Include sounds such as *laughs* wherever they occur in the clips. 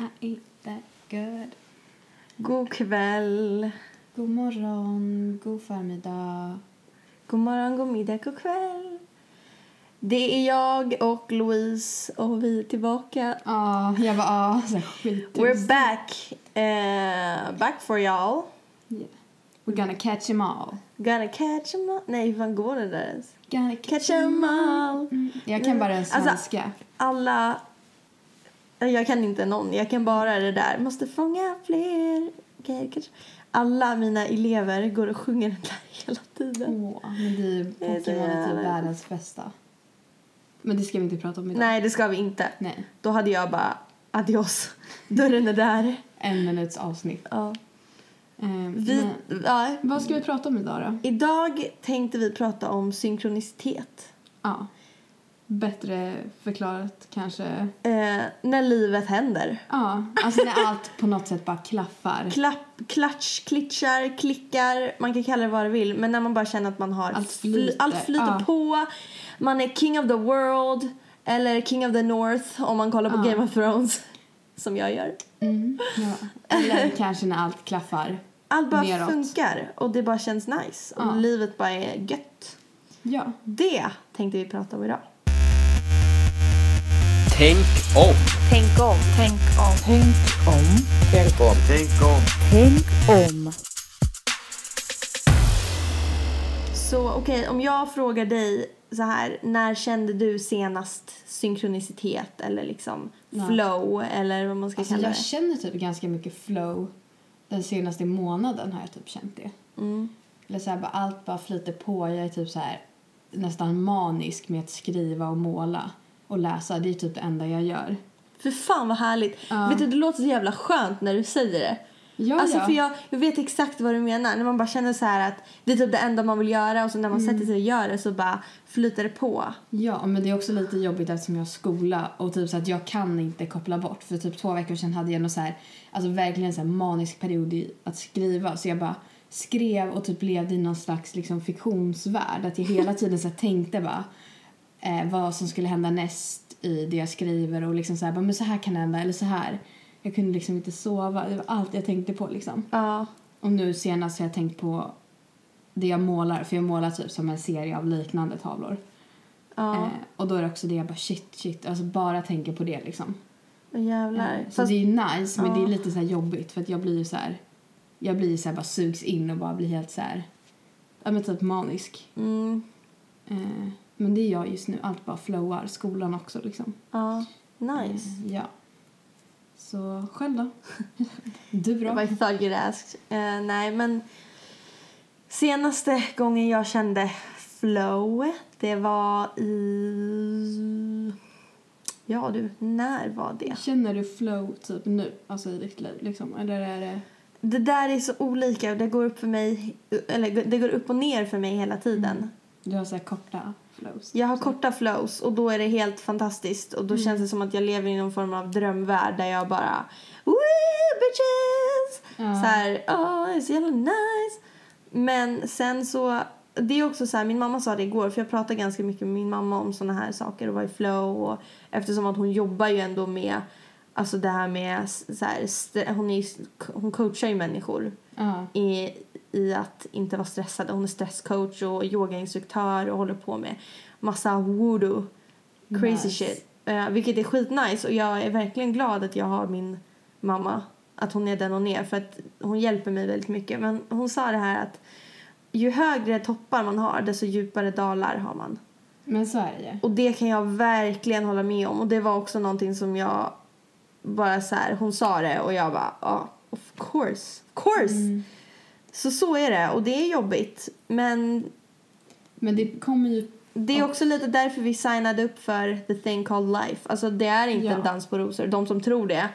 I ain't that good. God kväll. God morgon, god förmiddag. God morgon, god middag, god kväll. Det är jag och Louise och vi är tillbaka. Ja, jag var ah, så skit. We're back. Eh, back for y'all. Yeah. We're gonna catch 'em all. Gonna catch 'em all. Nej, hur fan går det där ens? Gonna Catch 'em all. Mm. Jag kan bara den Alltså- svenska. Alla... Jag kan inte någon. Jag kan bara det där. Måste fånga fler. Okay, catch- Alla mina elever går och sjunger den där *laughs* hela tiden. Åh, men det är ju Pokémon är typ världens bästa. Men det ska vi inte prata om idag. Nej, det ska vi inte. Nej. Då hade jag bara adios. *laughs* Dörren är där. En minuts avsnitt. Ja. Eh, Vi, men, ja, vad ska vi prata om idag då? idag tänkte vi prata om synkronicitet. Ja. Bättre förklarat kanske. Eh, när livet händer. Ja, alltså när allt på något sätt bara klaffar. Klapp, klatsch, klitschar, klickar, man kan kalla det vad du vill. Men när man bara känner att man har Allt fly- flyter, allt flyter ja. på. Man är king of the world. Eller king of the north om man kollar på Ja. Game of Thrones. Som jag gör. Mm, ja. Eller *laughs* kanske när allt klaffar. Allt bara Neråt. funkar och det bara känns nice. Och livet bara är gött. Ja. Det tänkte vi prata om idag. Tänk om. Tänk om. Tänk om. Tänk om. Tänk om. Tänk om. Tänk om. Så okej, om jag frågar dig så här, när kände du senast synkronicitet eller liksom Ja. flow eller vad man ska Alltså kalla jag det? känner typ ganska mycket flow. Den senaste månaden har jag typ känt det. Mm. Eller så här, bara allt bara flyter på. Jag är typ så här nästan manisk med att skriva och måla och läsa. Det är typ det enda jag gör. För fan vad härligt. Ja. Vet du, det låter så jävla skönt när du säger det. Ja, alltså ja. för jag, jag vet exakt vad du menar. När man bara känner så här att det är typ det enda man vill göra och så när man Mm. sätter sig och gör det så bara flyter det på. Ja, men det är också lite jobbigt eftersom jag har skola och typ så att jag kan inte koppla bort. För typ två veckor sedan hade jag någon så här, alltså verkligen så manisk period i att skriva. Så jag bara skrev och typ levde i någon slags liksom fiktionsvärld. Att jag hela tiden så tänkte bara eh, vad som skulle hända näst i det jag skriver och liksom så här, men så här kan det hända eller så här. Jag kunde liksom inte sova. Det var allt jag tänkte på liksom. Ja. Och nu senast har jag tänkt på det jag målar. För jag målar typ som en serie av liknande tavlor. Ja. Eh, och då är det också det jag bara shit, shit. Alltså bara tänker på det liksom. Jävlar. Eh, så Fast, det är ju nice men Ja. det är lite så här jobbigt för att jag blir ju så här. Jag blir så här bara sugs in och bara blir helt så här. Ja men typ manisk. mm, Eh, men det är jag just nu. Allt bara flowar. Skolan också liksom. ja. Nice. Eh, ja. Så själv då? *laughs* du Jag då? bara thought you'd asked. Eh, nej, men senaste gången jag kände flow, det var i... Ja du, när var det? Känner du flow typ nu? Alltså i ditt liv liksom? Eller är det? Det där är så olika. Det går upp för mig, eller det går upp och ner för mig hela tiden. Du har så här korta flows? Jag har så. korta flows och då är det helt fantastiskt och då Mm. känns det som att jag lever i någon form av drömvärld där jag bara Woo bitches! Ja. Så här, oh, det är så jävla nice. Men sen så, det är också så här, min mamma sa det igår för jag pratar ganska mycket med min mamma om såna här saker och vara i flow och eftersom att hon jobbar ju ändå med Alltså det här med så här, hon, är, hon coachar ju människor Ja. i, i att inte vara stressad. Hon är stresscoach och yogainstruktör och håller på med massa voodoo, crazy Nice. shit. Eh, vilket är skitnice och jag är verkligen glad att jag har min mamma. Att hon är den hon är för att hon hjälper mig väldigt mycket. Men hon sa det här att ju högre toppar man har desto djupare dalar har man. Men så är det ju. Och det kan jag verkligen hålla med om. Och det var också någonting som jag bara så här, hon sa det och jag bara, ja, of course, of course. Mm. Så så är det och det är jobbigt. Men Men det kommer ju... det är också lite därför vi signade upp för the thing called life. Alltså det är inte Ja. en dans på rosor. De som tror det,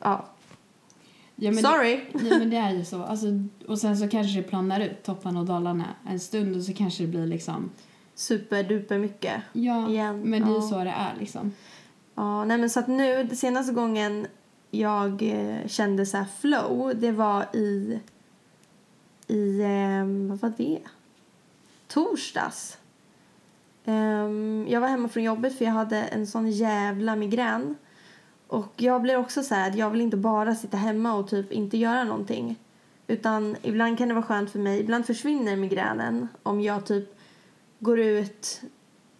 ja, Ja, sorry. Det, ja, men det är ju så. Alltså, och sen så kanske det planar ut topparna och dalarna en stund och så kanske det blir liksom... Superduper mycket. Ja, Igen, men det är ju så det är liksom. Ja, nej men så att nu, senaste gången jag eh, kände så här flow, det var i, i, eh, vad var det? Torsdags. Ehm, jag var hemma från jobbet för jag hade en sån jävla migrän. Och jag blir också så här jag vill inte bara sitta hemma och typ inte göra någonting. Utan ibland kan det vara skönt för mig, ibland försvinner migränen om jag typ går ut,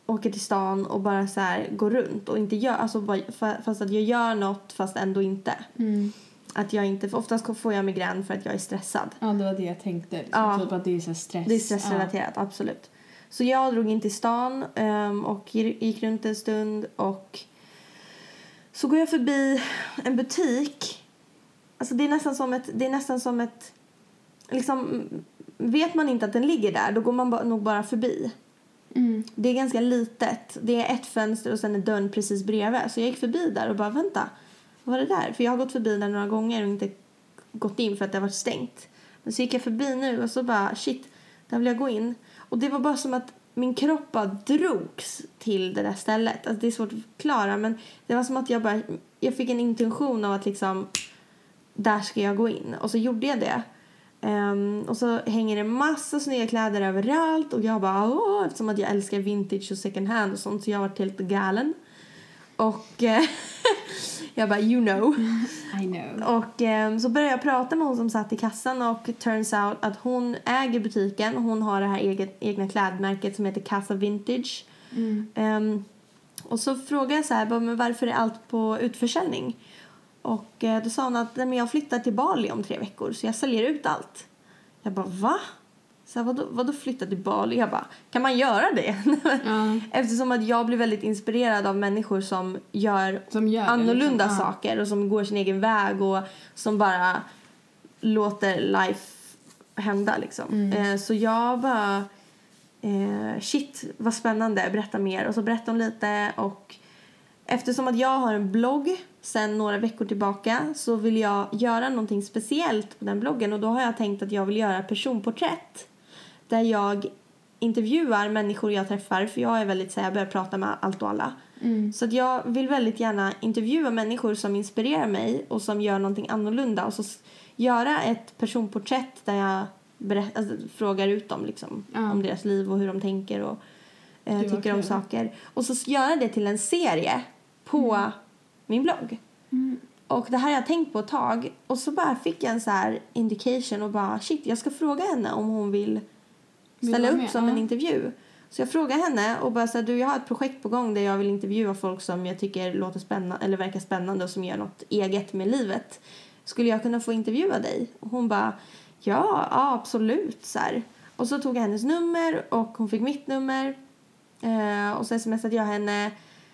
åker till stan och bara så här går runt och inte gör, alltså bara, fast att jag gör något fast ändå inte. Mm. Att jag inte, för oftast får jag migrän för att jag är stressad. Ja, det var det jag tänkte. Liksom, Ja. Typ att det är så stress. Det är stressrelaterat, absolut. Så jag drog in till stan ehm, och gick runt en stund och så går jag förbi en butik. Alltså det är nästan som ett, det är nästan som ett, liksom, vet man inte att den ligger där då går man ba, nog bara förbi. Ja. Mm. Det är ganska litet. Det är ett fönster och sen är dörren precis bredvid. Så jag gick förbi där och bara vänta, var det där? För jag har gått förbi där några gånger och inte gått in för att det har varit stängt. Men så gick jag förbi nu och så bara shit, där vill jag gå in. Och det var bara som att min kropp bara drogs till det där stället. Alltså det är svårt att förklara men det var som att jag bara, jag fick en intention av att liksom där ska jag gå in. Och så gjorde jag det. Um, och så hänger det massa snygga kläder överallt och jag bara åh, eftersom att jag älskar vintage och second hand och sånt så jag har varit helt galen. Och eh, *laughs* jag bara you know. *laughs* I know. Och ehm, så började jag prata med hon som satt i kassan och turns out att hon äger butiken. Hon har det här eget, egna klädmärket som heter Casa Vintage. Mm. Ehm, och så frågade jag så här, bara, men varför är allt på utförsäljning? Och eh, då sa hon att "Nej, men jag flyttar till Bali om tre veckor så jag säljer ut allt. Jag bara va? Så här, vadå, vadå flytta till Bali? Jag bara, kan man göra det? Ja. *laughs* Eftersom att jag blir väldigt inspirerad av människor som gör Som gör annorlunda liksom. Saker och som går sin egen väg och som bara låter life hända liksom. Mm. Eh, så jag bara eh, shit vad spännande, berätta mer och så berättade hon lite och eftersom att jag har en blogg sen några veckor tillbaka så vill jag göra någonting speciellt på den bloggen och då har jag tänkt att jag vill göra personporträtt där jag intervjuar människor jag träffar för jag är väldigt så här, jag börjar prata med allt och alla. Mm. Så att jag vill väldigt gärna intervjua människor som inspirerar mig och som gör någonting annorlunda och så göra ett personporträtt där jag berätt, alltså, frågar ut dem liksom, Ja. om deras liv och hur de tänker och eh, tycker om saker. Och så göra det till en serie på min blogg. Mm. Och det här har jag tänkt på ett tag och så bara fick jag en så här indication och bara shit jag ska fråga henne om hon Vill ställa upp med? som en intervju. Så jag frågade henne och bara så här, du jag har ett projekt på gång där jag vill intervjua folk som jag tycker låter spännande eller verkar spännande och som gör något eget med livet. Skulle jag kunna få intervjua dig? Och hon bara ja, ja absolut så här. Och så tog jag hennes nummer och hon fick mitt nummer. Eh, och så smsade jag henne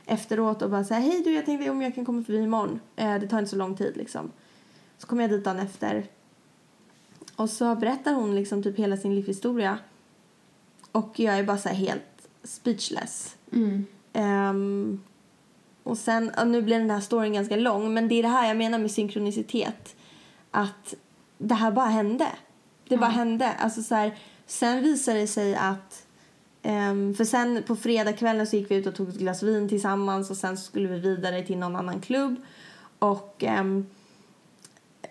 efteråt och bara så här, hej du jag tänkte om jag kan komma förbi imorgon. Eh, det tar inte så lång tid liksom. Så kom jag dit dagen efter. Och så berättar hon liksom typ hela sin livshistoria. Och jag är bara så helt speechless. Mm. Ehm, och sen, ja, nu blir den här storyn ganska lång, men det är det här jag menar med synkronicitet. Att det här bara hände. Det bara Ja. hände. Alltså så här, sen visade det sig att ehm, för sen på fredagskvällen så gick vi ut och tog ett glas vin tillsammans och sen skulle vi vidare till någon annan klubb. Och, och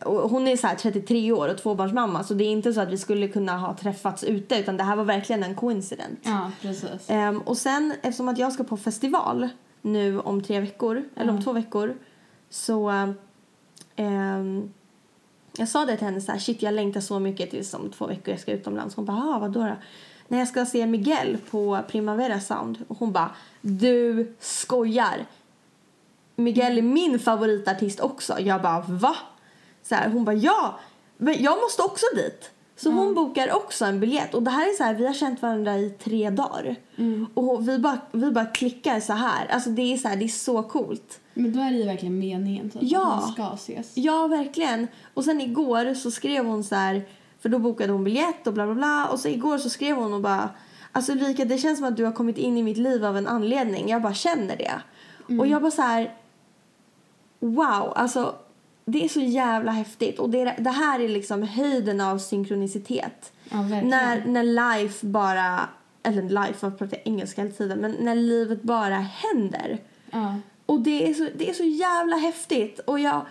hon är så här 33 år och tvåbarnsmamma så det är inte så att vi skulle kunna ha träffats ute utan det här var verkligen en coincident. Ja, precis. Ehm, och sen eftersom att jag ska på festival nu om tre veckor, eller om Mm. två veckor, så ehm, jag sa det till henne så här, shit jag längtar så mycket tills om två veckor jag ska utomlands. Hon bara, vadå då? När jag ska se Miguel på Primavera Sound. Och hon bara, du skojar. Miguel är min favoritartist också. Jag bara, va? Så här, hon bara, ja, men jag måste också dit. Så hon bokar också en biljett. Och det här är så här, vi har känt varandra i tre dagar. Mm. Och vi bara, vi bara klickar så här. Alltså det är så här, det är så coolt. Men då är det ju verkligen meningen Ja. att man ska ses. Ja, verkligen. Och sen igår så skrev hon så här, för då bokade hon biljett och bla bla bla. Och så igår så skrev hon och bara, alltså Ulrika det känns som att du har kommit in i mitt liv av en anledning. Jag bara känner det. Och jag bara så här, wow, alltså det är så jävla häftigt. Och det, det här är liksom höjden av synkronicitet. Ja. När, när life bara, eller life, jag pratar engelska hela tiden, men när livet bara händer. Ja. Och det är, så, det är så jävla häftigt. Och jag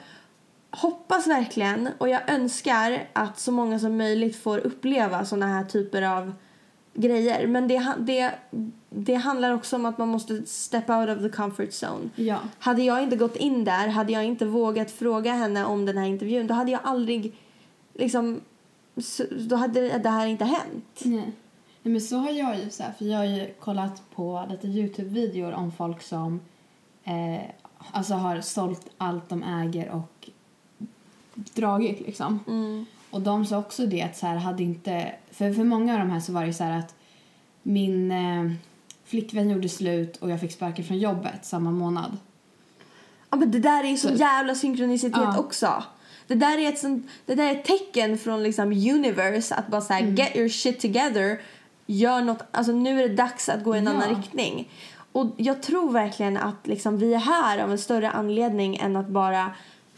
hoppas verkligen och jag önskar att så många som möjligt får uppleva såna här typer av grejer. Men det, det det handlar också om att man måste step out of the comfort zone. Ja. Hade jag inte gått in där, hade jag inte vågat fråga henne om den här intervjun, då hade jag aldrig liksom, då hade det här inte hänt. Nej. Nej men så har jag ju så här, för jag har ju kollat på lite Youtube-videor om folk som eh, alltså har sålt allt de äger och dragit liksom. Mm. Och de sa också det att så här hade inte, för, för många av de här så var det så här att min eh, flickvän gjorde slut och jag fick sparken från jobbet samma månad. Ja men det där är ju så jävla synkronicitet Ja. också. Det där är ett, sånt, det där är ett tecken från liksom universe att bara säga Mm. get your shit together. Gör något, alltså nu är det dags att gå i en Ja. annan riktning. Och jag tror verkligen att liksom vi är här av en större anledning än att bara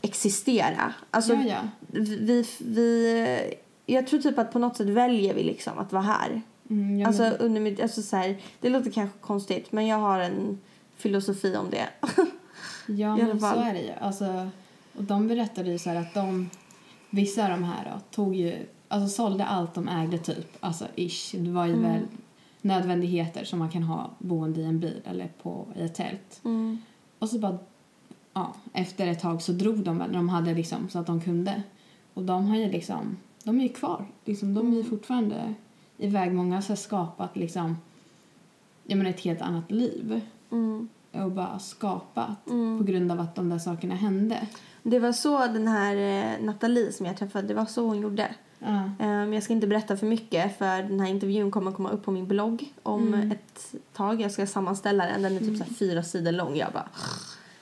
existera. Alltså ja, ja. vi, vi, jag tror typ att på något sätt väljer vi liksom att vara här. Mm, alltså, men, under mitt, alltså så här, det låter kanske konstigt men jag har en filosofi om det. *laughs* ja men så är det ju. Alltså, och de berättade ju så att de, vissa av de här då, tog ju, alltså sålde allt de ägde typ, alltså ish. Det var ju Mm. väl nödvändigheter som man kan ha boende i en bil eller på, i ett tält. Mm. Och så bara, ja, efter ett tag så drog de väl när de hade liksom så att de kunde. Och de har ju liksom, de är ju kvar. Liksom, de är ju fortfarande iväg. Många har så skapat liksom, jag menar ett helt annat liv. Mm. Och bara skapat Mm. på grund av att de där sakerna hände. Det var så den här eh, Nathalie som jag träffade, det var så hon gjorde. Um, jag ska inte berätta för mycket för den här intervjun kommer komma upp på min blogg om Mm. ett tag. Jag ska sammanställa den, den är typ så här fyra sidor lång. Jag bara,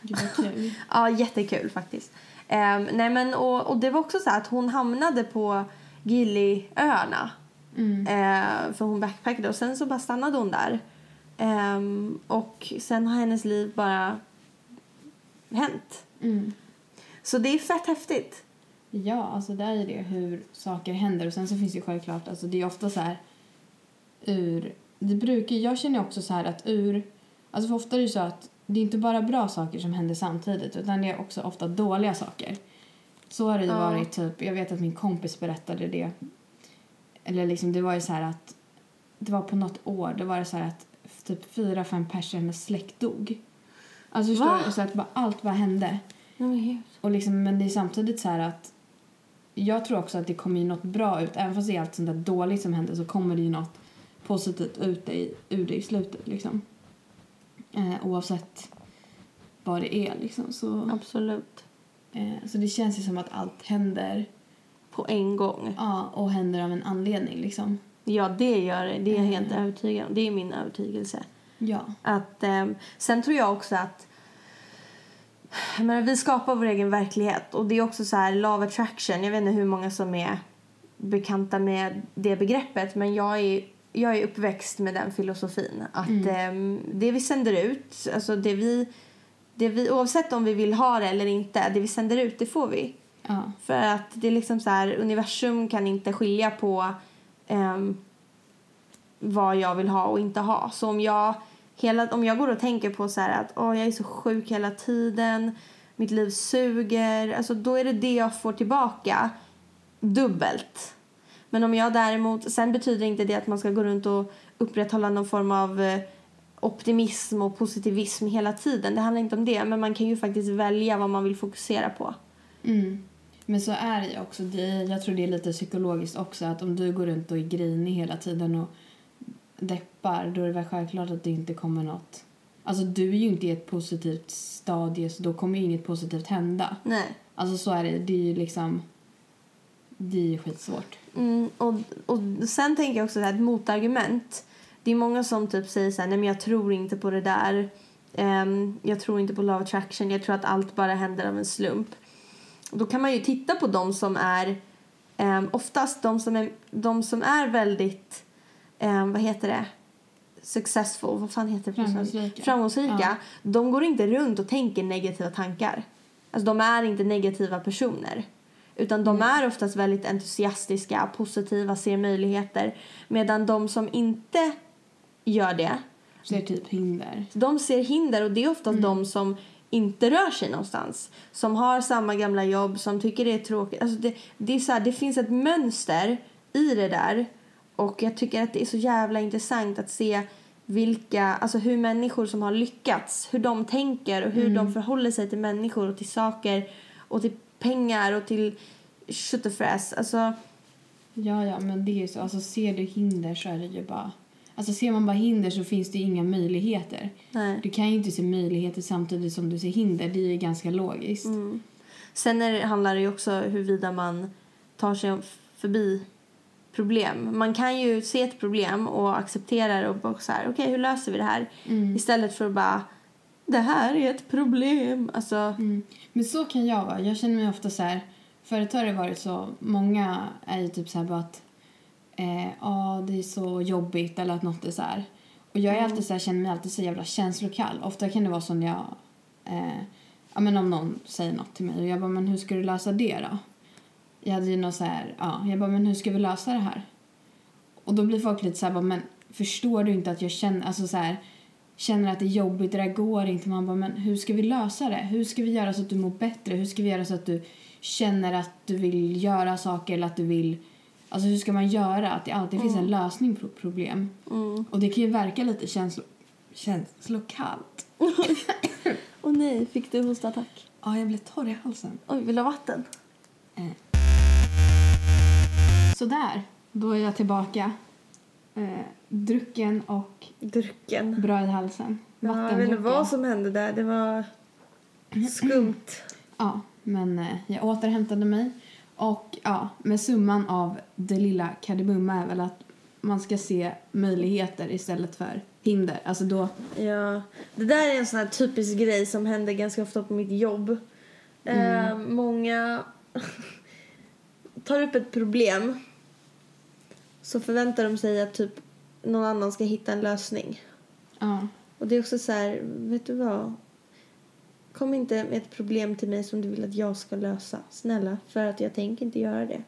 Gud vad kul. *laughs* ja jättekul faktiskt. Um, nej men och, och det var också så här att hon hamnade på Giliöarna. Mm. Eh, för hon backpackade och sen så bara stannade hon där. Ehm, och sen har hennes liv bara hänt. Mm. Så det är fett häftigt. Ja, alltså det är ju det hur saker händer. Och sen så finns det ju självklart, alltså det är ofta så här ur, det brukar, jag känner också så här att ur, alltså för ofta är det ju så att det är inte bara bra saker som händer samtidigt utan det är också ofta dåliga saker. Så har det ju Ja. varit typ, jag vet att min kompis berättade det. Eller liksom det var ju så här att det var på något år, det var det så att typ fyra, fem personer hennes släkt dog. Alltså förstår Va? du? Så att bara, allt bara hände. Gud. Och liksom, men det är samtidigt så här att jag tror också att det kommer ju något bra ut. Även fast det är allt sånt där dåligt som händer så kommer det ju något positivt ut i, ur det i slutet liksom. Eh, oavsett vad det är liksom. Så, Absolut. eh, så det känns ju som att allt händer På en gång. ja, och händer av en anledning liksom. Ja, det gör det. Det är jag helt Mm. övertygad om. Det är min övertygelse. Ja. Att, ehm, sen tror jag också att jag menar, vi skapar vår egen verklighet. Och det är också så här, of attraction. Jag vet inte hur många som är bekanta med det begreppet. Men jag är, jag är uppväxt med den filosofin. Att ehm, det vi sänder ut, alltså det vi, det vi, oavsett om vi vill ha det eller inte, det vi sänder ut, det får vi. Ja. För att det är liksom så här, universum kan inte skilja på ehm, vad jag vill ha och inte ha. Så om jag, hela, om jag går och tänker på så att åh, jag är så sjuk hela tiden, mitt liv suger, alltså då är det det jag får tillbaka dubbelt. Men om jag däremot, sen betyder inte det att man ska gå runt och upprätthålla någon form av eh, optimism och positivism hela tiden. Det handlar inte om det, men man kan ju faktiskt välja vad man vill fokusera på. Mm. Men så är det också. Det, jag tror det är lite psykologiskt också att om du går runt och är grinig hela tiden och deppar då är det väl självklart att det inte kommer något. Alltså du är ju inte i ett positivt stadie så då kommer ju inget positivt hända. Nej. Alltså så är det. Det är ju liksom... Det är ju skitsvårt. Mm, och, och sen tänker jag också så här, ett motargument. Det är många som typ säger så här, nej men jag tror inte på det där. Ehm, jag tror inte på love attraction. Jag tror att allt bara händer av en slump. Då kan man ju titta på de som är um, oftast de som är, de som är väldigt, ehm, vad heter det, successful, vad fan heter det? Framgångsrika. Framgångsrika. Ja. De går inte runt och tänker negativa tankar. Alltså de är inte negativa personer. Utan de är oftast väldigt entusiastiska, positiva, ser möjligheter. Medan de som inte gör det, Ser typ hinder. de ser hinder och det är oftast de som inte rör sig någonstans. Som har samma gamla jobb, som tycker det är tråkigt. Alltså det, det, är så här, det finns ett mönster i det där. Och jag tycker att det är så jävla intressant att se vilka, alltså hur människor som har lyckats, hur de tänker och hur de förhåller sig till människor och till saker och till pengar och till köttefräs. Alltså, Ja, ja, men det är ju så. Alltså, ser du hinder så är det ju bara... Alltså, ser man bara hinder så finns det inga möjligheter. nej. Du kan ju inte se möjligheter samtidigt som du ser hinder. Det är ju ganska logiskt. Sen är det, handlar det ju också huruvida man tar sig förbi problem. Man kan ju se ett problem och acceptera det och bara så här, okej hur löser vi det här? Istället för att bara, det här är ett problem. Alltså, Mm. Men så kan jag vara. Jag känner mig ofta så här... Förut har det varit så... Många är ju typ så här bara att... Eh, ah, det är så jobbigt eller att något är så här. Och jag är alltid så här, känner mig alltid så jävla känslokall. Ofta kan det vara så när jag... Eh, ja, men om någon säger något till mig och jag bara, men hur ska du lösa det då? Jag hade ju något så här, ja, jag bara, men hur ska vi lösa det här? Och då blir folk lite så här, bara, men förstår du inte att jag känner, alltså så här, känner att det är jobbigt, det där går inte. Man bara, men hur ska vi lösa det? Hur ska vi göra så att du mår bättre? Hur ska vi göra så att du känner att du vill göra saker eller att du vill, alltså hur ska man göra? Att det alltid finns en lösning på problem. Och det kan ju verka lite känslo, känslokallt. *laughs* åh nej, fick du hostattack? Ja, jag blev torr i halsen. Oj, vill du ha vatten? Sådär, då är jag tillbaka. Eh, drucken och Drucken. bra i halsen. Ja, jag vet inte vad som hände där. Det var skumt. *clears throat* Ja, men eh, jag återhämtade mig. Och ja, med summan av det lilla kardemumma är väl att man ska se möjligheter istället för hinder. Alltså då, Ja, det där är en sån här typisk grej som händer ganska ofta på mitt jobb. Eh, många tar upp ett problem så förväntar de sig att typ någon annan ska hitta en lösning. ja. Och det är också så här, vet du vad? Kom inte med ett problem till mig som du vill att jag ska lösa. Snälla, för att jag tänker inte göra det.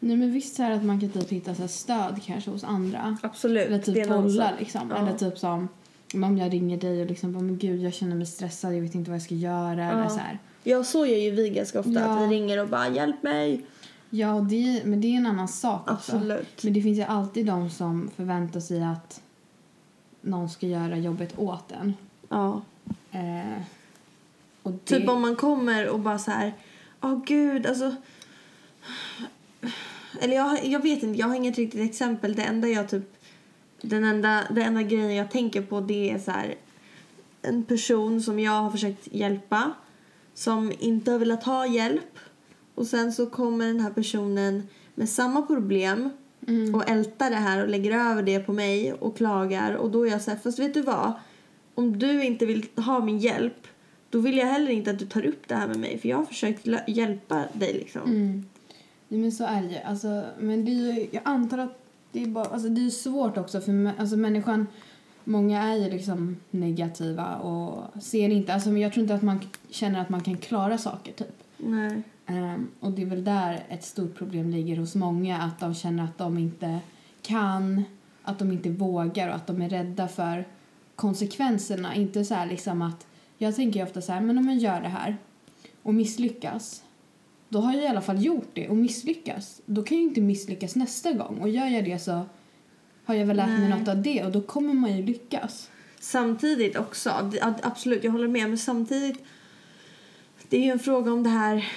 Nej men visst så här att man kan typ hitta så här stöd kanske hos andra. Absolut. Eller typ bolla liksom. Ja. Eller typ som om jag ringer dig och liksom bara, men gud jag känner mig stressad, jag vet inte vad jag ska göra. Eller så här. Ja, så gör ju vi ganska ofta. Ja. Att vi ringer och bara hjälp mig. Ja, det, men det är en annan sak också. Absolut. Men det finns ju alltid de som förväntar sig att någon ska göra jobbet åt en. Ja. Eh, det, Typ om man kommer och bara så här, åh gud, alltså. Eller jag, jag vet inte, jag har inget riktigt exempel. Det enda jag typ, den enda, den enda grejen jag tänker på det är så här en person som jag har försökt hjälpa som inte har velat ha hjälp och sen så kommer den här personen med samma problem och ältar det här och lägger över det på mig och klagar och då är jag så här, fast vet du vad? Om du inte vill ha min hjälp då vill jag heller inte att du tar upp det här med mig för jag har försökt hjälpa dig liksom. Mm. Ja, men så är det. Alltså, men det är jag antar att det är, bara, alltså, det är svårt också för alltså, människan, många är ju liksom negativa och ser inte, alltså, jag tror inte att man känner att man kan klara saker typ. Nej. Ehm, och det är väl där ett stort problem ligger hos många, att de känner att de inte kan, att de inte vågar och att de är rädda för konsekvenserna. Inte så här liksom att, jag tänker ju ofta så här, men om jag gör det här och misslyckas, då har jag i alla fall gjort det och misslyckas. Då kan jag ju inte misslyckas nästa gång och gör jag det så har jag väl lärt mig Nej. något av det och då kommer man ju lyckas. Samtidigt också, absolut jag håller med men samtidigt det är ju en fråga om det här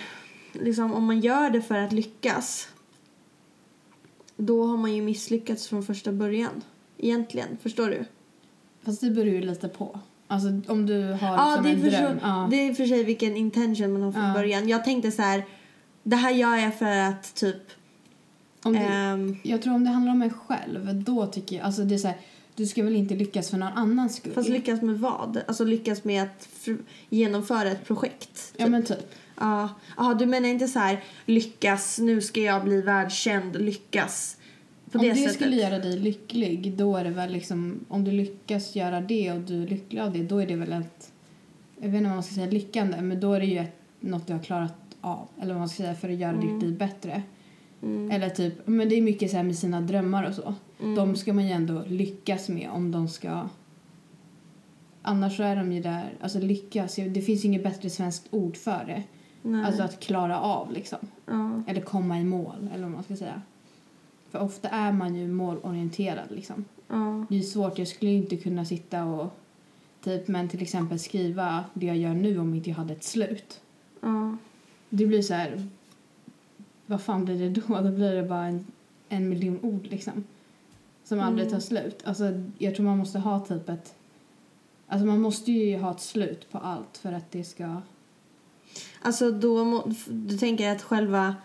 liksom om man gör det för att lyckas då har man ju misslyckats från första början egentligen, förstår du? Fast det beror ju lite på. Alltså om du har Ja, som det är, en för dröm. så, ja. det är för sig vilken intention man har från Ja. början. Jag tänkte så här, det här gör jag för att typ Om du, ehm, Jag tror om det handlar om mig själv, då tycker jag... Alltså det är så här, du ska väl inte lyckas för någon annans skull? Fast lyckas med vad? Alltså lyckas med att genomföra ett projekt? Ja, men typ. Ja, Jaha, du menar inte så här lyckas, nu ska jag bli världskänd, lyckas om det, det, skulle göra dig lycklig, då är det väl liksom... Om du lyckas göra det och du är lycklig av det, då är det väl ett... Jag vet inte vad man ska säga, lyckande, men då är det ju ett, något du har klarat av. Eller vad man ska säga, för att göra ditt liv bättre. Mm. Eller typ, men det är mycket så här med sina drömmar och så. De ska man ju ändå lyckas med om de ska... Annars så är de ju där, alltså lyckas, det finns ju inget bättre svenskt ord för det. Nej. Alltså att klara av liksom. ja. Eller komma i mål, eller vad man ska säga. För ofta är man ju målorienterad liksom. Ja. Det är svårt, jag skulle inte kunna sitta och typ, men till exempel skriva det jag gör nu om inte jag hade ett slut. Ja. Det blir så här, vad fan blir det då? *laughs* Då blir det bara en, en miljon ord liksom. Som aldrig Mm. tar slut. Alltså jag tror man måste ha typ ett, alltså man måste ju ha ett slut på allt för att det ska, Alltså då, du tänker att själva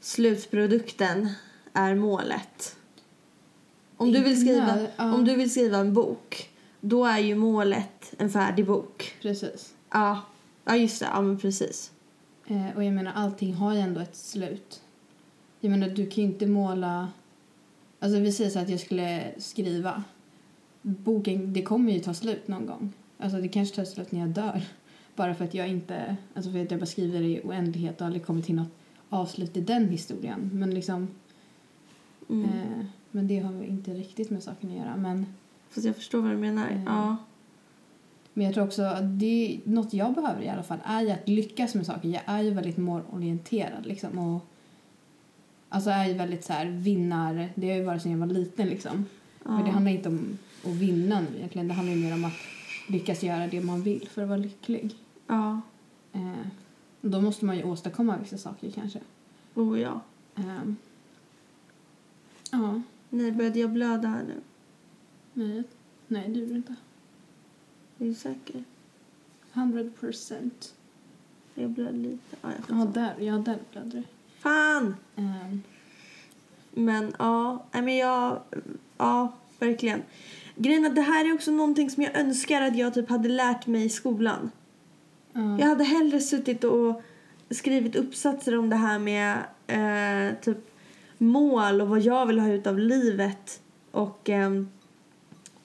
slutprodukten är målet? Om du vill skriva, ja. om du vill skriva en bok, då är ju målet en färdig bok. precis. Ja, ja just det. Ja, men precis. Eh, och jag menar allting har ju ändå ett slut. Jag menar du kan ju inte måla, alltså vi säger så att jag skulle skriva. Boken, det kommer ju ta slut någon gång. Alltså det kanske tar slut när jag dör. *laughs* Bara för att jag inte, alltså för att jag bara skriver i oändlighet och aldrig kommer till något avslut i den historien. Men liksom, Mm. eh, men det har inte riktigt med saken att göra. Men, Fast jag förstår vad du menar. Mm. Ja. men jag tror också att det, något jag behöver i alla fall är att lyckas med saker. Jag är ju väldigt målorienterad liksom. Och, alltså är ju väldigt så här vinnar, det har ju varit sedan jag var liten liksom. Men det Ja. handlar inte om att vinna nu egentligen. Det handlar ju mer om att lyckas göra det man vill för att vara lycklig. ja. Eh, då måste man ju åstadkomma vissa saker kanske. Oh ja. Eh, ja, Nej, började jag blöda här nu? nej, nej det gjorde det inte. Är du säker? 100 procent. Jag blödde lite. Ja, jag Ja, där, ja, där blödde det. Fan! Eh, Men ja, men jag, ja, verkligen. Grejen att det här är också någonting som jag önskar att jag typ hade lärt mig i skolan. ja. Jag hade hellre suttit och skrivit uppsatser om det här med eh, typ mål och vad jag vill ha ut av livet och ehm,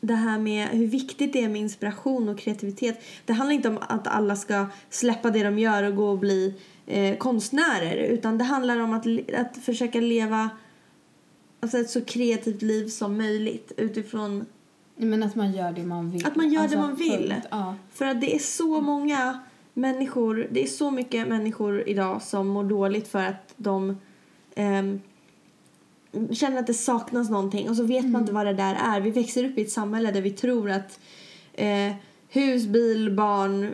det här med hur viktigt det är med inspiration och kreativitet. Det handlar inte om att alla ska släppa det de gör och gå och bli eh, konstnärer utan det handlar om att, att försöka leva alltså ett så kreativt liv som möjligt utifrån Men att man gör det man vill. Att man gör det man vill. punkt. Ja. För att det är så många människor, det är så mycket människor idag som mår dåligt för att de ehm, känner att det saknas någonting och så vet man inte vad det där är. Vi växer upp i ett samhälle där vi tror att eh, hus, bil, barn,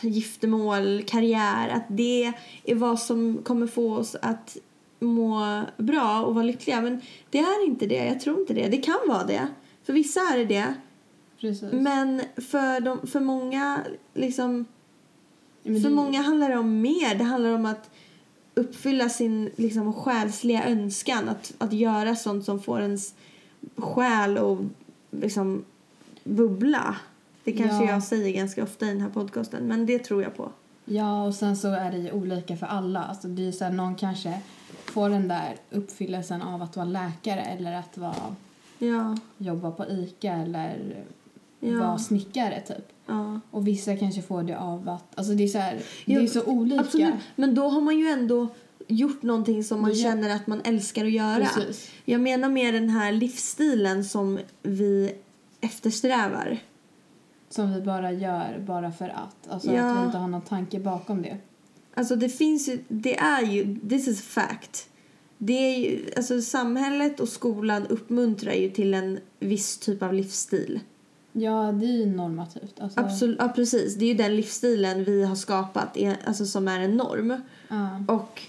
giftermål, karriär, att det är vad som kommer få oss att må bra och vara lyckliga. Men det är inte det, jag tror inte det. Det kan vara det. För vissa är det det. Precis. Men för, de, för många liksom, Men för det- många handlar det om mer. Det handlar om att uppfylla sin liksom, själsliga önskan. Att, att göra sånt som får ens själ att liksom, bubbla. Det kanske Ja. jag säger ganska ofta i den här podcasten, men det tror jag på. Ja, och sen så är det ju olika för alla. Alltså det är så här, någon kanske får den där uppfyllelsen av att vara läkare eller att vara, Ja, jobba på ICA eller Ja. vara snickare typ. ja. Och vissa kanske får det av att, alltså det är så här, det Jo, är så olika. Absolut. Men då har man ju ändå gjort någonting som man gör- känner att man älskar att göra. Precis. Jag menar med den här livsstilen som vi eftersträvar. Som vi bara gör bara för att. Alltså Ja. att vi inte har någon tanke bakom det. Alltså det finns ju, det är ju, this is fact. Det är ju, alltså samhället och skolan uppmuntrar ju till en viss typ av livsstil. Ja, det är ju normativt. Alltså, Absolut, ja precis. Det är ju den livsstilen vi har skapat, alltså som är en norm. Ja. Och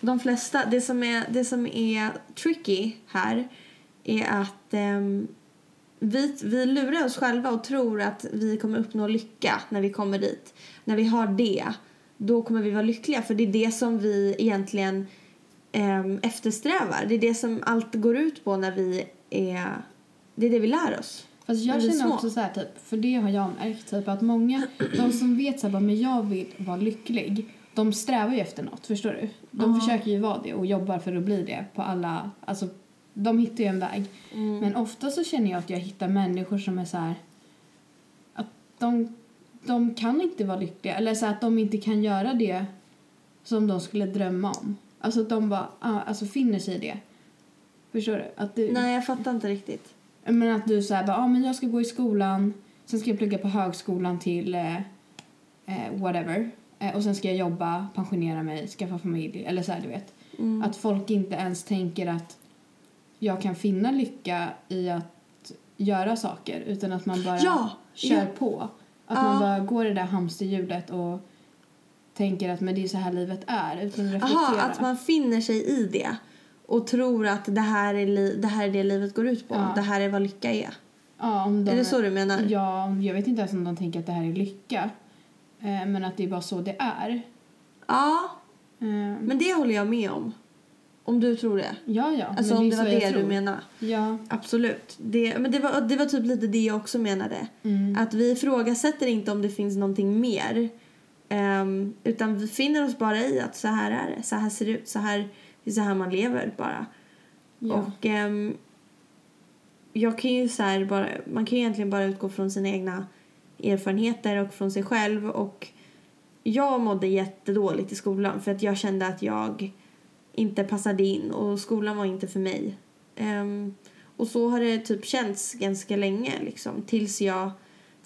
de flesta, det som är, det som är tricky här är att ehm, vi, vi lurar oss själva och tror att vi kommer uppnå lycka när vi kommer dit. När vi har det, då kommer vi vara lyckliga. För det är det som vi egentligen ehm, eftersträvar. Det är det som allt går ut på när vi är... Det är det vi lär oss. Fast jag känner små. också så här, typ, för det har jag märkt, typ att många, de som vet så här, men jag vill vara lycklig, de strävar ju efter något, förstår du? De Ja. försöker ju vara det och jobbar för att bli det på alla, alltså de hittar ju en väg. Mm. Men ofta så känner jag att jag hittar människor som är så här, att de, de kan inte vara lyckliga, eller så här, att de inte kan göra det som de skulle drömma om. Alltså att de bara, ah, alltså finner sig i det. Förstår du? Att du, Nej, jag fattar inte riktigt. Men att du säger ah, men jag ska gå i skolan, sen ska jag plugga på högskolan till eh, eh, whatever. Eh, och sen ska jag jobba, pensionera mig, skaffa familj. Eller så här, du vet. Mm. Att folk inte ens tänker att jag kan finna lycka i att göra saker. Utan att man bara Ja, kör ja. på. Att Ja. man bara går i det där hamsterhjulet och tänker att men det är så här livet är. Utan att reflektera. Aha, att man finner sig i det och tror att det här är, li- det, här är det livet går ut på. Ja. Det här är vad lycka är. ja, om de, Är det så du menar? Ja, jag vet inte ens om de tänker att det här är lycka. Eh, men att det är bara så det är. Ja, Eh, men det håller jag med om. Om du tror det. ja, ja. Alltså men om det så var det du menar. Ja. Absolut. Det, men det var, det var typ lite det jag också menade. Mm. Att vi ifrågasätter inte om det finns någonting mer. Ehm, utan vi finner oss bara i att så här är det. Så här ser det ut. Så här, det är så här man lever bara. ja. Och ehm, jag kan ju så bara, man kan ju egentligen bara utgå från sina egna erfarenheter och från sig själv. Och jag mådde jättedåligt i skolan för att jag kände att jag inte passade in och skolan var inte för mig. Ehm, och så har det typ känts ganska länge liksom tills jag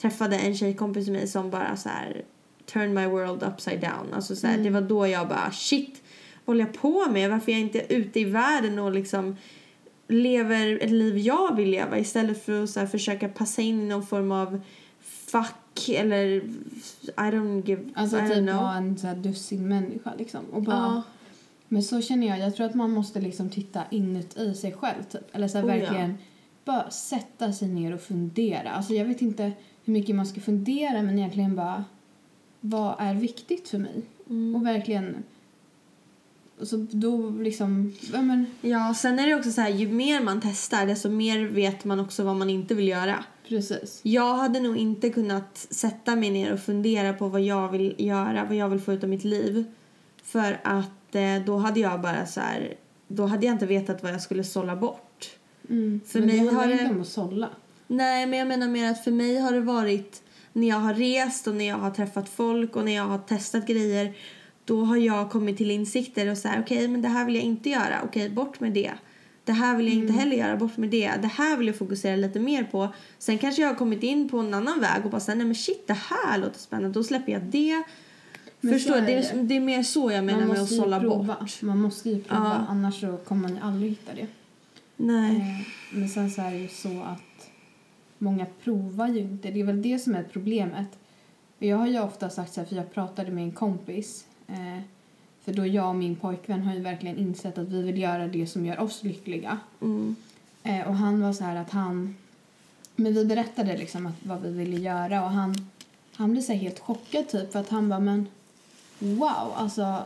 träffade en tjejkompis med mig som bara så här turn my world upside down. Alltså så här, Mm. Det var då jag bara shit, håller jag på med? Varför är jag inte ute i världen och liksom lever ett liv jag vill leva istället för att så försöka passa in i någon form av fack eller I don't give, Alltså I don't typ know. vara en så här dussin människa liksom. Och bara, Ja. Men så känner jag. Jag tror att man måste liksom titta inuti sig själv typ. Eller så här, Oh, ja. verkligen bara sätta sig ner och fundera. Alltså jag vet inte hur mycket man ska fundera men egentligen bara vad är viktigt för mig? Mm. Och verkligen så då liksom, ja men Ja, sen är det också så här, ju mer man testar desto mer vet man också vad man inte vill göra. precis. Jag hade nog inte kunnat sätta mig ner och fundera på vad jag vill göra, vad jag vill få ut av mitt liv. För att eh, då hade jag bara så här, då hade jag inte vetat vad jag skulle sålla bort. Mm. För men mig det handlar har det- inte om att sålla. Nej, men jag menar mer att för mig har det varit när jag har rest och när jag har träffat folk och när jag har testat grejer då har jag kommit till insikter och så här, okej, men det här vill jag inte göra. Okej, bort med det. Det här vill jag inte heller göra, bort med det. Det här vill jag fokusera lite mer på. Sen kanske jag har kommit in på en annan väg och bara säga, nej men shit, det här låter spännande. Då släpper jag det. Men Förstår är Det, är, det är mer så jag menar med att sålla prova. bort. Man måste ju prova, Ja. annars så kommer man ju aldrig hitta det. Nej. Eh, Men sen så är det ju så att många provar ju inte. Det är väl det som är problemet. Jag har ju ofta sagt så här, för jag pratade med en kompis. Eh, för då jag och min pojkvän har ju verkligen insett att vi vill göra det som gör oss lyckliga. Mm. Eh, och han var så här att han... Men vi berättade liksom att, vad vi ville göra och han, han blev så helt chockad typ för att han bara men wow alltså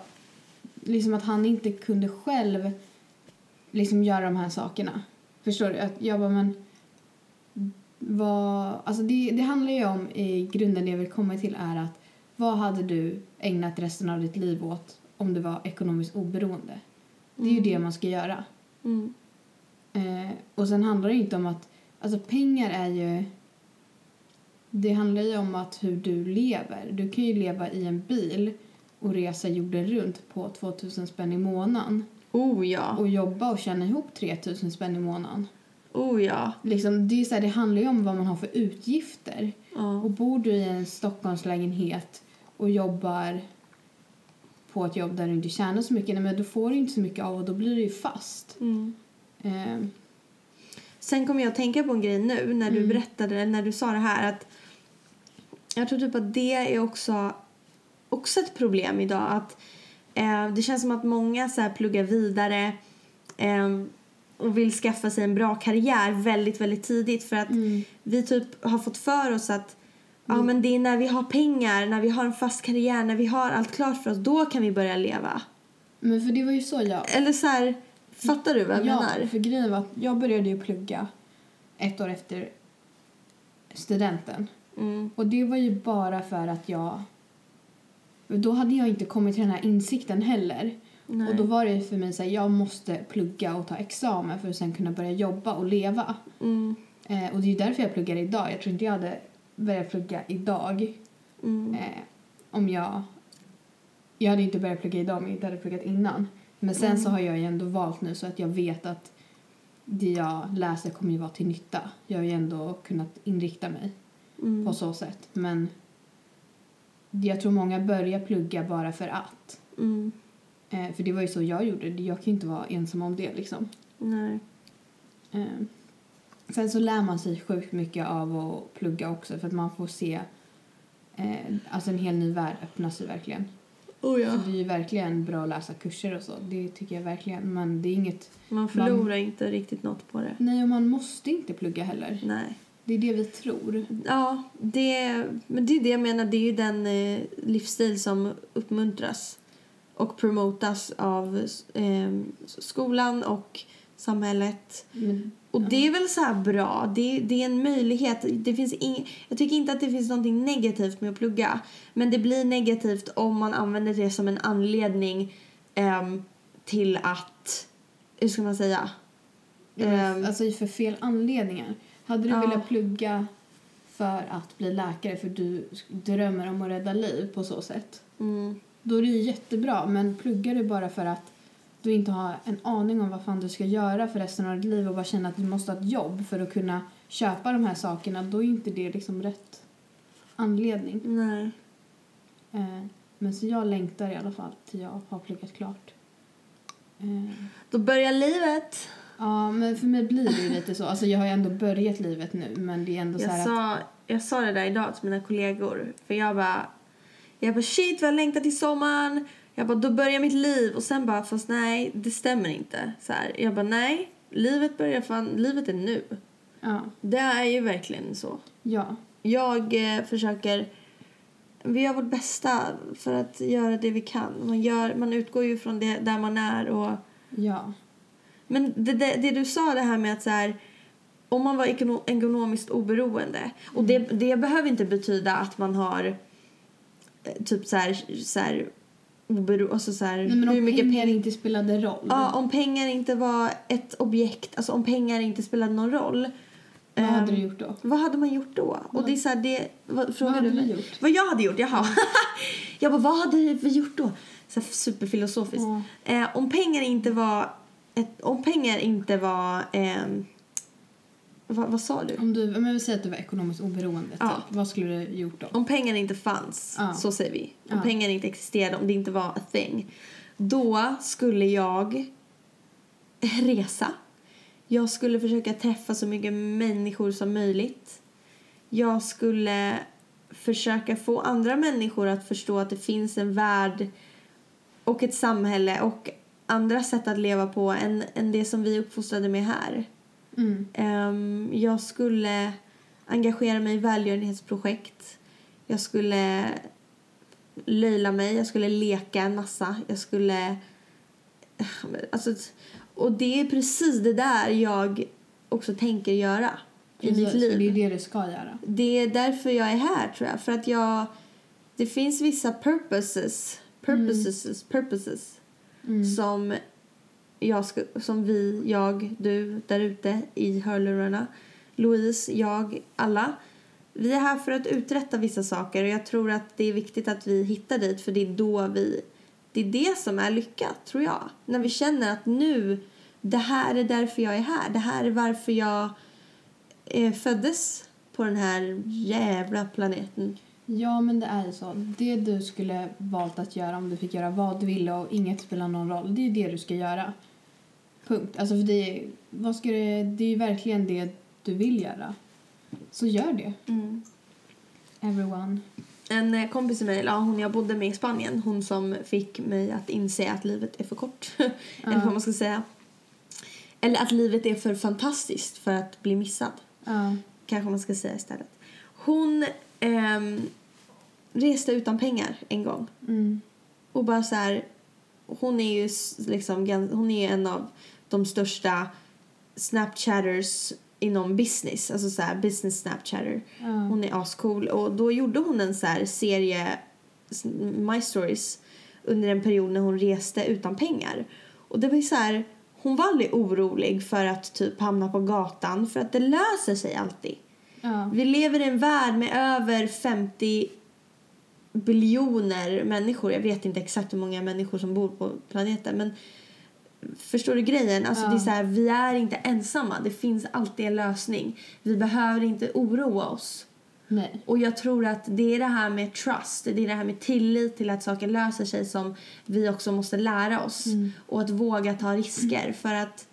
liksom att han inte kunde själv liksom göra de här sakerna. Förstår du? Att jag bara men vad, alltså det, det handlar ju om i grunden det jag vill komma till är att vad hade du ägnat resten av ditt liv åt om du var ekonomiskt oberoende? Det är ju det man ska göra. Mm. Eh, och sen handlar det inte om att, alltså pengar är ju, det handlar ju om att hur du lever. Du kan ju leva i en bil och resa jorden runt på 2000 spänn i månaden Oh ja. och jobba och tjäna ihop 3000 spänn i månaden. Oh ja. Liksom, det, är så här, det handlar ju om vad man har för utgifter. Ja. Och bor du i en Stockholmslägenhet och jobbar på ett jobb där du inte tjänar så mycket, nej, men då får du inte så mycket av och då blir du ju fast. Mm. Eh, Sen kommer jag att tänka på en grej nu när du berättade, när du sa det här att jag tror typ att det är också, också ett problem idag att eh, det känns som att många så här pluggar vidare eh, och vill skaffa sig en bra karriär väldigt, väldigt tidigt för att vi typ har fått för oss att ja men det är när vi har pengar, när vi har en fast karriär, när vi har allt klart för oss, då kan vi börja leva. Men för det var ju så jag... Eller så här, fattar du vad jag ja, menar? för grejen var att jag började ju plugga ett år efter studenten. Mm. Och det var ju bara för att jag... Då hade jag inte kommit till den här insikten heller. Nej. Och då var det för mig så här, jag måste plugga och ta examen för att sen kunna börja jobba och leva. Mm. Eh, och det är därför jag pluggar idag. Jag tror inte jag hade börjat plugga idag Mm. eh, om jag... Jag hade inte börjat plugga idag om jag inte hade pluggat innan. Men sen Mm. så har jag ju ändå valt nu så att jag vet att det jag läser kommer ju vara till nytta. Jag har ju ändå kunnat inrikta mig Mm. på så sätt. Men jag tror många börjar plugga bara för att. Mm. Eh, för det var ju så jag gjorde. Jag kan ju inte vara ensam om det liksom. Nej. Eh, sen så lär man sig sjukt mycket av att plugga också för att man får se eh, alltså en hel ny värld öppna sig verkligen. Oh ja. Så det är ju verkligen bra att läsa kurser och så. Det tycker jag verkligen. Men det är inget... Man förlorar inte riktigt något på det. Nej, och man måste inte plugga heller. Nej. Det är det vi tror. Ja, det, men det är det jag menar. Det är ju den eh, livsstil som uppmuntras och promotas av eh, skolan och samhället. Men, Och det är väl så här bra. Det, det är en möjlighet. Det finns ing, jag tycker inte att det finns något negativt med att plugga. Men det blir negativt om man använder det som en anledning ehm, till att... Hur ska man säga? Ehm, alltså för fel anledningar. Hade du Ja. velat plugga för att bli läkare för du drömmer om att rädda liv på så sätt. mm, Då är det ju jättebra. Men pluggar du bara för att du inte har en aning om vad fan du ska göra för resten av ditt liv och bara känner att du måste ha ett jobb för att kunna köpa de här sakerna. Då är inte det liksom rätt anledning. nej. Eh, men så jag längtar i alla fall till jag har pluggat klart. Eh, Då börjar livet. ja, men för mig blir det ju lite så. Alltså jag har ju ändå börjat livet nu men det är ändå så Jag att... sa, jag sa det där idag till mina kollegor. För jag bara... Jag bara shit vad jag längtar till sommaren. Jag bara då börjar mitt liv. Och sen bara fast nej det stämmer inte. Så här, jag bara nej. Livet börjar fan, livet är nu. Ja, Det är ju verkligen så. ja, Jag eh, försöker... Vi gör vårt bästa för att göra det vi kan. Man, gör, man utgår ju från det där man är. Och, ja. men det, det, det du sa det här med att så här, om man var ekono, ekonomiskt oberoende. Och det, det behöver inte betyda att man har eh, typ så här, så här obero, alltså så här, Nej, men om mycket pengar inte spelade roll. Ja, om pengar inte var ett objekt, alltså om pengar inte spelade någon roll. vad hade ehm, du gjort då? Vad hade man gjort då? Och det är så här, det, vad, frågar hade du du gjort? Vad jag hade gjort? Jaha. *laughs* jag bara, vad hade vi gjort då? Så här superfilosofiskt. Ja. Eh, om pengar inte var, ett, om pengar inte var, ehm, vad, vad sa du? Om du, men vi säger att du var ekonomiskt oberoende, typ. Ja. vad skulle du gjort då? Om pengar inte fanns, Ja. så säger vi. Om Ja. pengar inte existerade, om det inte var a thing. Då skulle jag resa. Jag skulle försöka träffa så mycket människor som möjligt. Jag skulle försöka få andra människor att förstå att det finns en värld och ett samhälle och andra sätt att leva på än, än det som vi uppfostrade med här. Mm. Ehm, jag skulle engagera mig i välgörenhetsprojekt. Jag skulle löjla mig, jag skulle leka en massa. Jag skulle... Alltså, och det är precis det där jag också tänker göra i Precis, mitt för liv. Det är det du ska göra. Det är därför jag är här tror jag. För att jag... Det finns vissa purposes, purposes, purposes Mm. som, jag ska, som vi, jag, du där ute i hörlurarna, Louise, jag, alla. Vi är här för att uträtta vissa saker och jag tror att det är viktigt att vi hittar dit för det är då vi, det är det som är lyckat tror jag. När vi känner att nu, det här är därför jag är här, det här är varför jag eh, föddes på den här jävla planeten. Ja, men det är ju så. Det du skulle valt att göra om du fick göra vad du ville och inget spelar någon roll, det är ju det du ska göra. Punkt. Alltså för det, vad ska det, det är ju verkligen det du vill göra. Så gör det. Everyone. En eh, kompis till mig, ja, hon jag bodde med i Spanien, hon som fick mig att inse att livet är för kort. *laughs* Eller vad man ska säga. Eller att livet är för fantastiskt för att bli missad. Ja. Kanske man ska säga istället. Hon ehm, reste utan pengar en gång. Mm. Och bara så här, hon är ju liksom, hon är en av de största snapchatters inom business, alltså så här business snapchatter. Ja. Hon är ascool och då gjorde hon en så serie My Stories under en period när hon reste utan pengar. Och det var så här, hon var aldrig orolig för att typ hamna på gatan för att det löser sig alltid. Vi lever i en värld med över 50 biljoner människor. Jag vet inte exakt hur många människor som bor på planeten. Men förstår du grejen? Alltså Ja. det är så här, vi är inte ensamma. Det finns alltid en lösning. Vi behöver inte oroa oss. Nej. Och jag tror att det är det här med trust, det är det här med tillit till att saker löser sig som vi också måste lära oss. Mm. Och att våga ta risker för att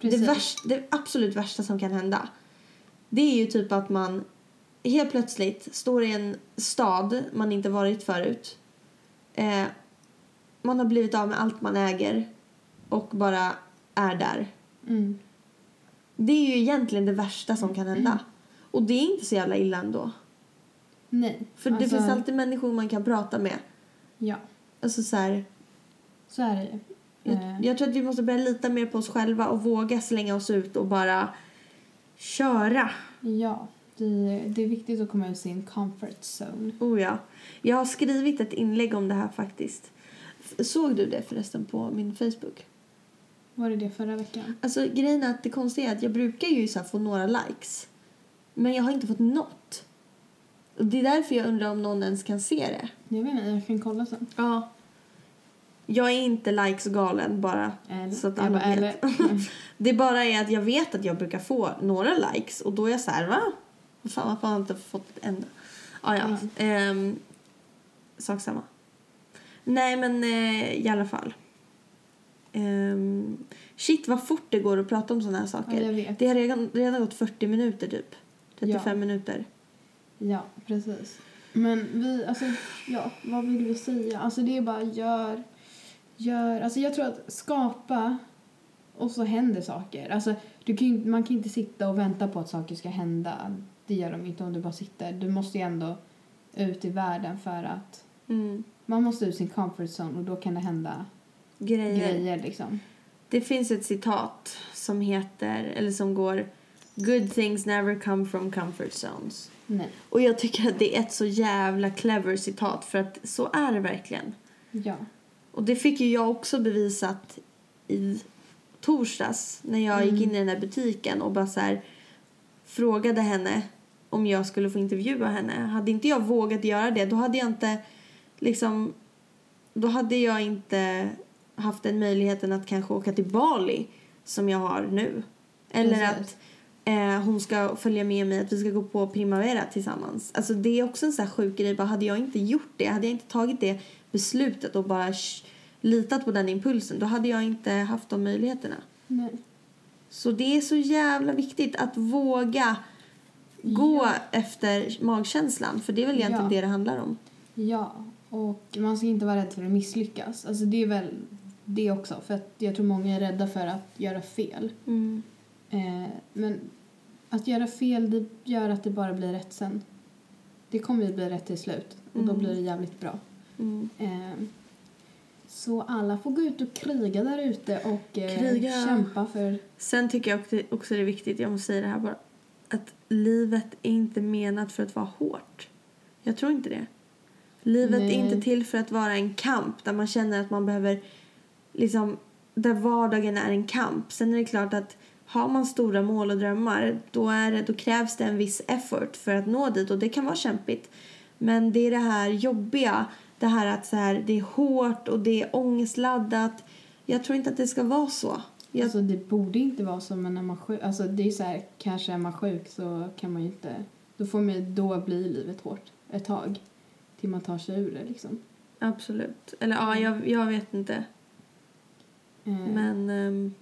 det, värsta, det absolut värsta som kan hända det är ju typ att man helt plötsligt står i en stad man inte varit förut. Eh, man har blivit av med allt man äger och bara är där. Mm. Det är ju egentligen det värsta som kan hända. Och det är inte så jävla illa ändå. Nej. För det Alltså, finns alltid människor man kan prata med. Ja, Alltså så här, så är det ju. jag, Eh, jag tror att vi måste börja lita mer på oss själva och våga slänga oss ut och bara köra. Ja, det, det är viktigt att komma ur sin comfort zone. Oh ja. Jag har skrivit ett inlägg om det här faktiskt. Såg du det förresten på min Facebook? Var det det förra veckan? Alltså grejen är att det konstiga är att jag brukar ju så få några likes. Men jag har inte fått något. Och det är därför jag undrar om någon ens kan se det. Jag vet inte, jag kan kolla sen. Ja. Jag är inte likes-galen bara. Eller, Så att alla bara, vet. eller, *laughs* Det bara är att jag vet att jag brukar få några likes och då är jag så här, va? Fan, varför har jag inte fått ett enda? Ah, ja, Mm. ehm, sak samma. Nej, men eh, i alla fall. Ehm, shit, vad fort det går att prata om såna här saker. Ja. Det har redan, redan gått 40 minuter typ. 35 Ja. minuter. Ja, precis. Men vi, alltså, ja, vad vill vi säga? Alltså det är bara gör, gör, alltså jag tror att skapa och så händer saker. Alltså du kan man kan inte sitta och vänta på att saker ska hända. Det gör de inte om du bara sitter. Du måste ju ändå ut i världen för att Mm. man måste ut sin comfort zone och då kan det hända Grejer. grejer liksom. Det finns ett citat som heter, eller som går Good things never come from comfort zones. Nej. Och jag tycker att det är ett så jävla clever citat för att så är det verkligen. Ja. Och det fick ju jag också bevisat i torsdags när jag gick in i den där butiken och bara så här frågade henne om jag skulle få intervjua henne. Hade inte jag vågat göra det då hade jag inte liksom då hade jag inte haft den möjligheten att kanske åka till Bali som jag har nu. Eller Precis. att eh, hon ska följa med mig att vi ska gå på Primavera tillsammans. Alltså det är också en sån här sjuk grej. Bara, hade jag inte gjort det, hade jag inte tagit det beslutet och bara sh- litat på den impulsen då hade jag inte haft de möjligheterna. Nej. Så det är så jävla viktigt att våga gå efter magkänslan för det är väl egentligen Ja. det det handlar om. Ja, och man ska inte vara rädd för att misslyckas. Alltså det är väl det också. För att jag tror många är rädda för att göra fel. Mm. Eh, men att göra fel, det gör att det bara blir rätt sen. Det kommer ju bli rätt till slut. Och då Mm. blir det jävligt bra. Mm. Eh, så alla får gå ut och kriga där ute och eh, kämpa för... Sen tycker jag också- också det är viktigt, jag måste säga det här bara, att livet är inte menat för att vara hårt. Jag tror inte det. Livet Nej. är inte till för att vara en kamp där man känner att man behöver liksom, där vardagen är en kamp. Sen är det klart att har man stora mål och drömmar då, är det, då krävs det en viss effort för att nå dit och det kan vara kämpigt. Men det är det här jobbiga, det här att så här, det är hårt och det är ångestladdat. Jag tror inte att det ska vara så. Jag, Alltså det borde inte vara så men när man sjuk, alltså det är så här, kanske är man sjuk så kan man ju inte, då får man då blir livet hårt ett tag. Till man tar sig ur det liksom. Absolut. Eller ja, jag, jag vet inte. Eh, Men ehm,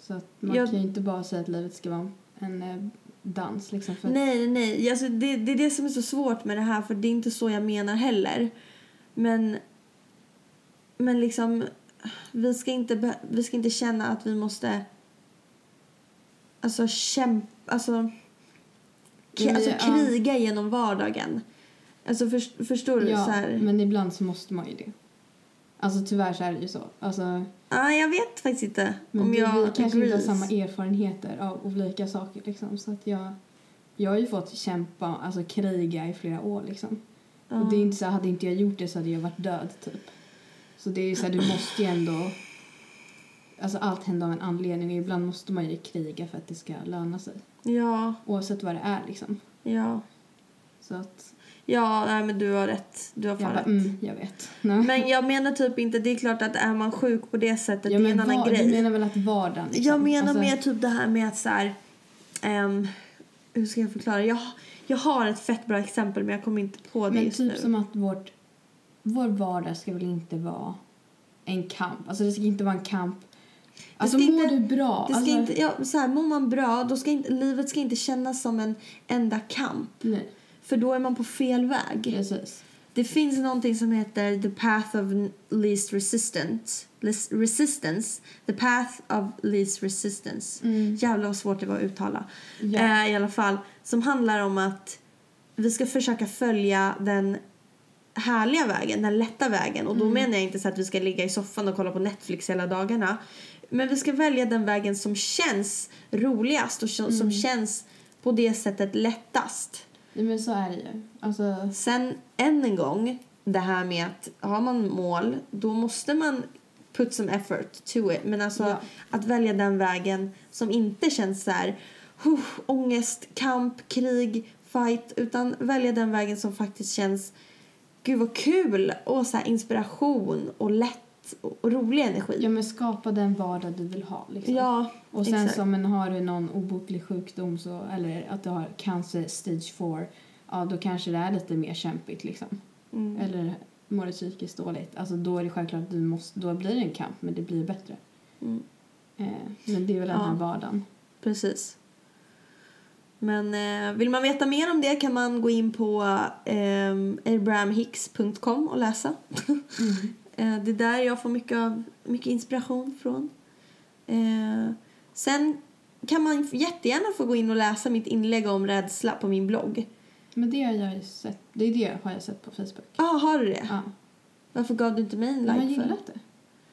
Så att man Jag- kan ju inte bara säga att livet ska vara en eh, dans liksom. För nej, nej. Alltså, det, det är det som är så svårt med det här för det är inte så jag menar heller. Men, men liksom, vi ska, inte, vi ska inte känna att vi måste alltså kämpa, alltså, Ja, alltså ja. kriga genom vardagen. Alltså för, förstår du? ja, så här, men ibland så måste man ju det. Alltså tyvärr så är det ju så. Alltså, ah, jag vet faktiskt inte men om vi, jag vi kanske inte har samma erfarenheter av olika saker liksom. Så att jag, jag har ju fått kämpa, alltså kriga i flera år liksom. Ja. Och det är inte så, hade inte jag gjort det så hade jag varit död typ. Så det är ju så här, du måste ju ändå, alltså allt händer av en anledning och ibland måste man ju kriga för att det ska löna sig. Ja, Oavsett vad det är liksom. ja. Så att, Ja, nej, men du har rätt. Du har jag fan bara, rätt. mm, jag vet. Nej. Men jag menar typ inte, det är klart att är man sjuk på det sättet, ja, det är en annan grej. Du menar väl att vardagen liksom? Jag menar alltså, mer typ det här med att så här, ehm, hur ska jag förklara? Jag, jag har ett fett bra exempel men jag kommer inte på det Men just typ nu. som att vårt, vår vardag ska väl inte vara en kamp. Alltså det ska inte vara en kamp. Alltså mår inte- du bra? Det ska alltså, inte, ja, så här, mår man bra, då ska inte, livet ska inte kännas som en enda kamp. Nej, För då är man på fel väg. precis. Det finns någonting som heter the path of least resistance. Resistance. The path of least resistance. Jävlar vad svårt det var att uttala. Ja. Eh, I alla fall. Som handlar om att vi ska försöka följa den härliga vägen, den lätta vägen. Och då menar jag inte så att vi ska ligga i soffan och kolla på Netflix hela dagarna. Men vi ska välja den vägen som känns roligast och som som känns på det sättet lättast. Nej, men så är det ju. Alltså, Sen än en gång, det här med att har man mål, då måste man put some effort to it. Men alltså Ja. att välja den vägen som inte känns så här huh, ångest, kamp, krig, fight. Utan välja den vägen som faktiskt känns gud vad kul och så här inspiration och lätt och, och rolig energi. ja, men skapa den vardag du vill ha. Liksom. Ja, Och sen exakt. som en har du någon obotlig sjukdom så, eller att du har cancer stage 4, ja då kanske det är lite mer kämpigt liksom. Mm. Eller mår du psykiskt dåligt, alltså då är det självklart att du måste, då blir det en kamp men det blir bättre. Mm. Eh, men det är väl den här Ja. vardagen. Precis. Men eh, vill man veta mer om det kan man gå in på eh, abrahamhicks.com och läsa. Eh, det är där jag får mycket, av, mycket inspiration från. Eh, sen kan man jättegärna få gå in och läsa mitt inlägg om rädsla på min blogg. Men det har jag sett, det är det har jag sett på Facebook. Ja, ah, har du det? Ja. Varför gav du inte mig en Men jag like för? det.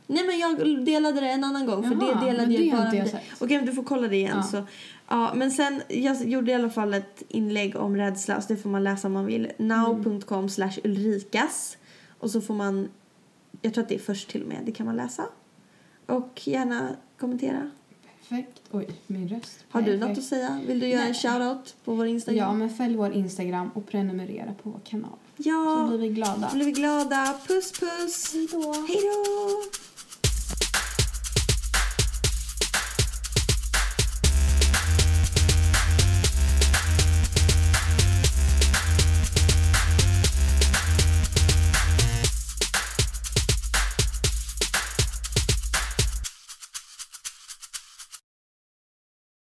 Nej men jag delade det en annan gång för Jaha, det delade det jag bara jag. Okej men du får kolla det igen Ja. så. Ja men sen jag gjorde i alla fall ett inlägg om rädsla så det får man läsa om man vill. now.com slash ulrikas och så får man jag tror att det är först till och med det kan man läsa. Och gärna kommentera. Perfekt. Oj, min röst. Har du Perfekt. något att säga? Vill du göra en Nej. shoutout på vår Instagram? Ja, men följ vår Instagram och prenumerera på vår kanal. Så Ja, blir vi glada. då blir vi glada. Puss puss! Hej då. Hej då!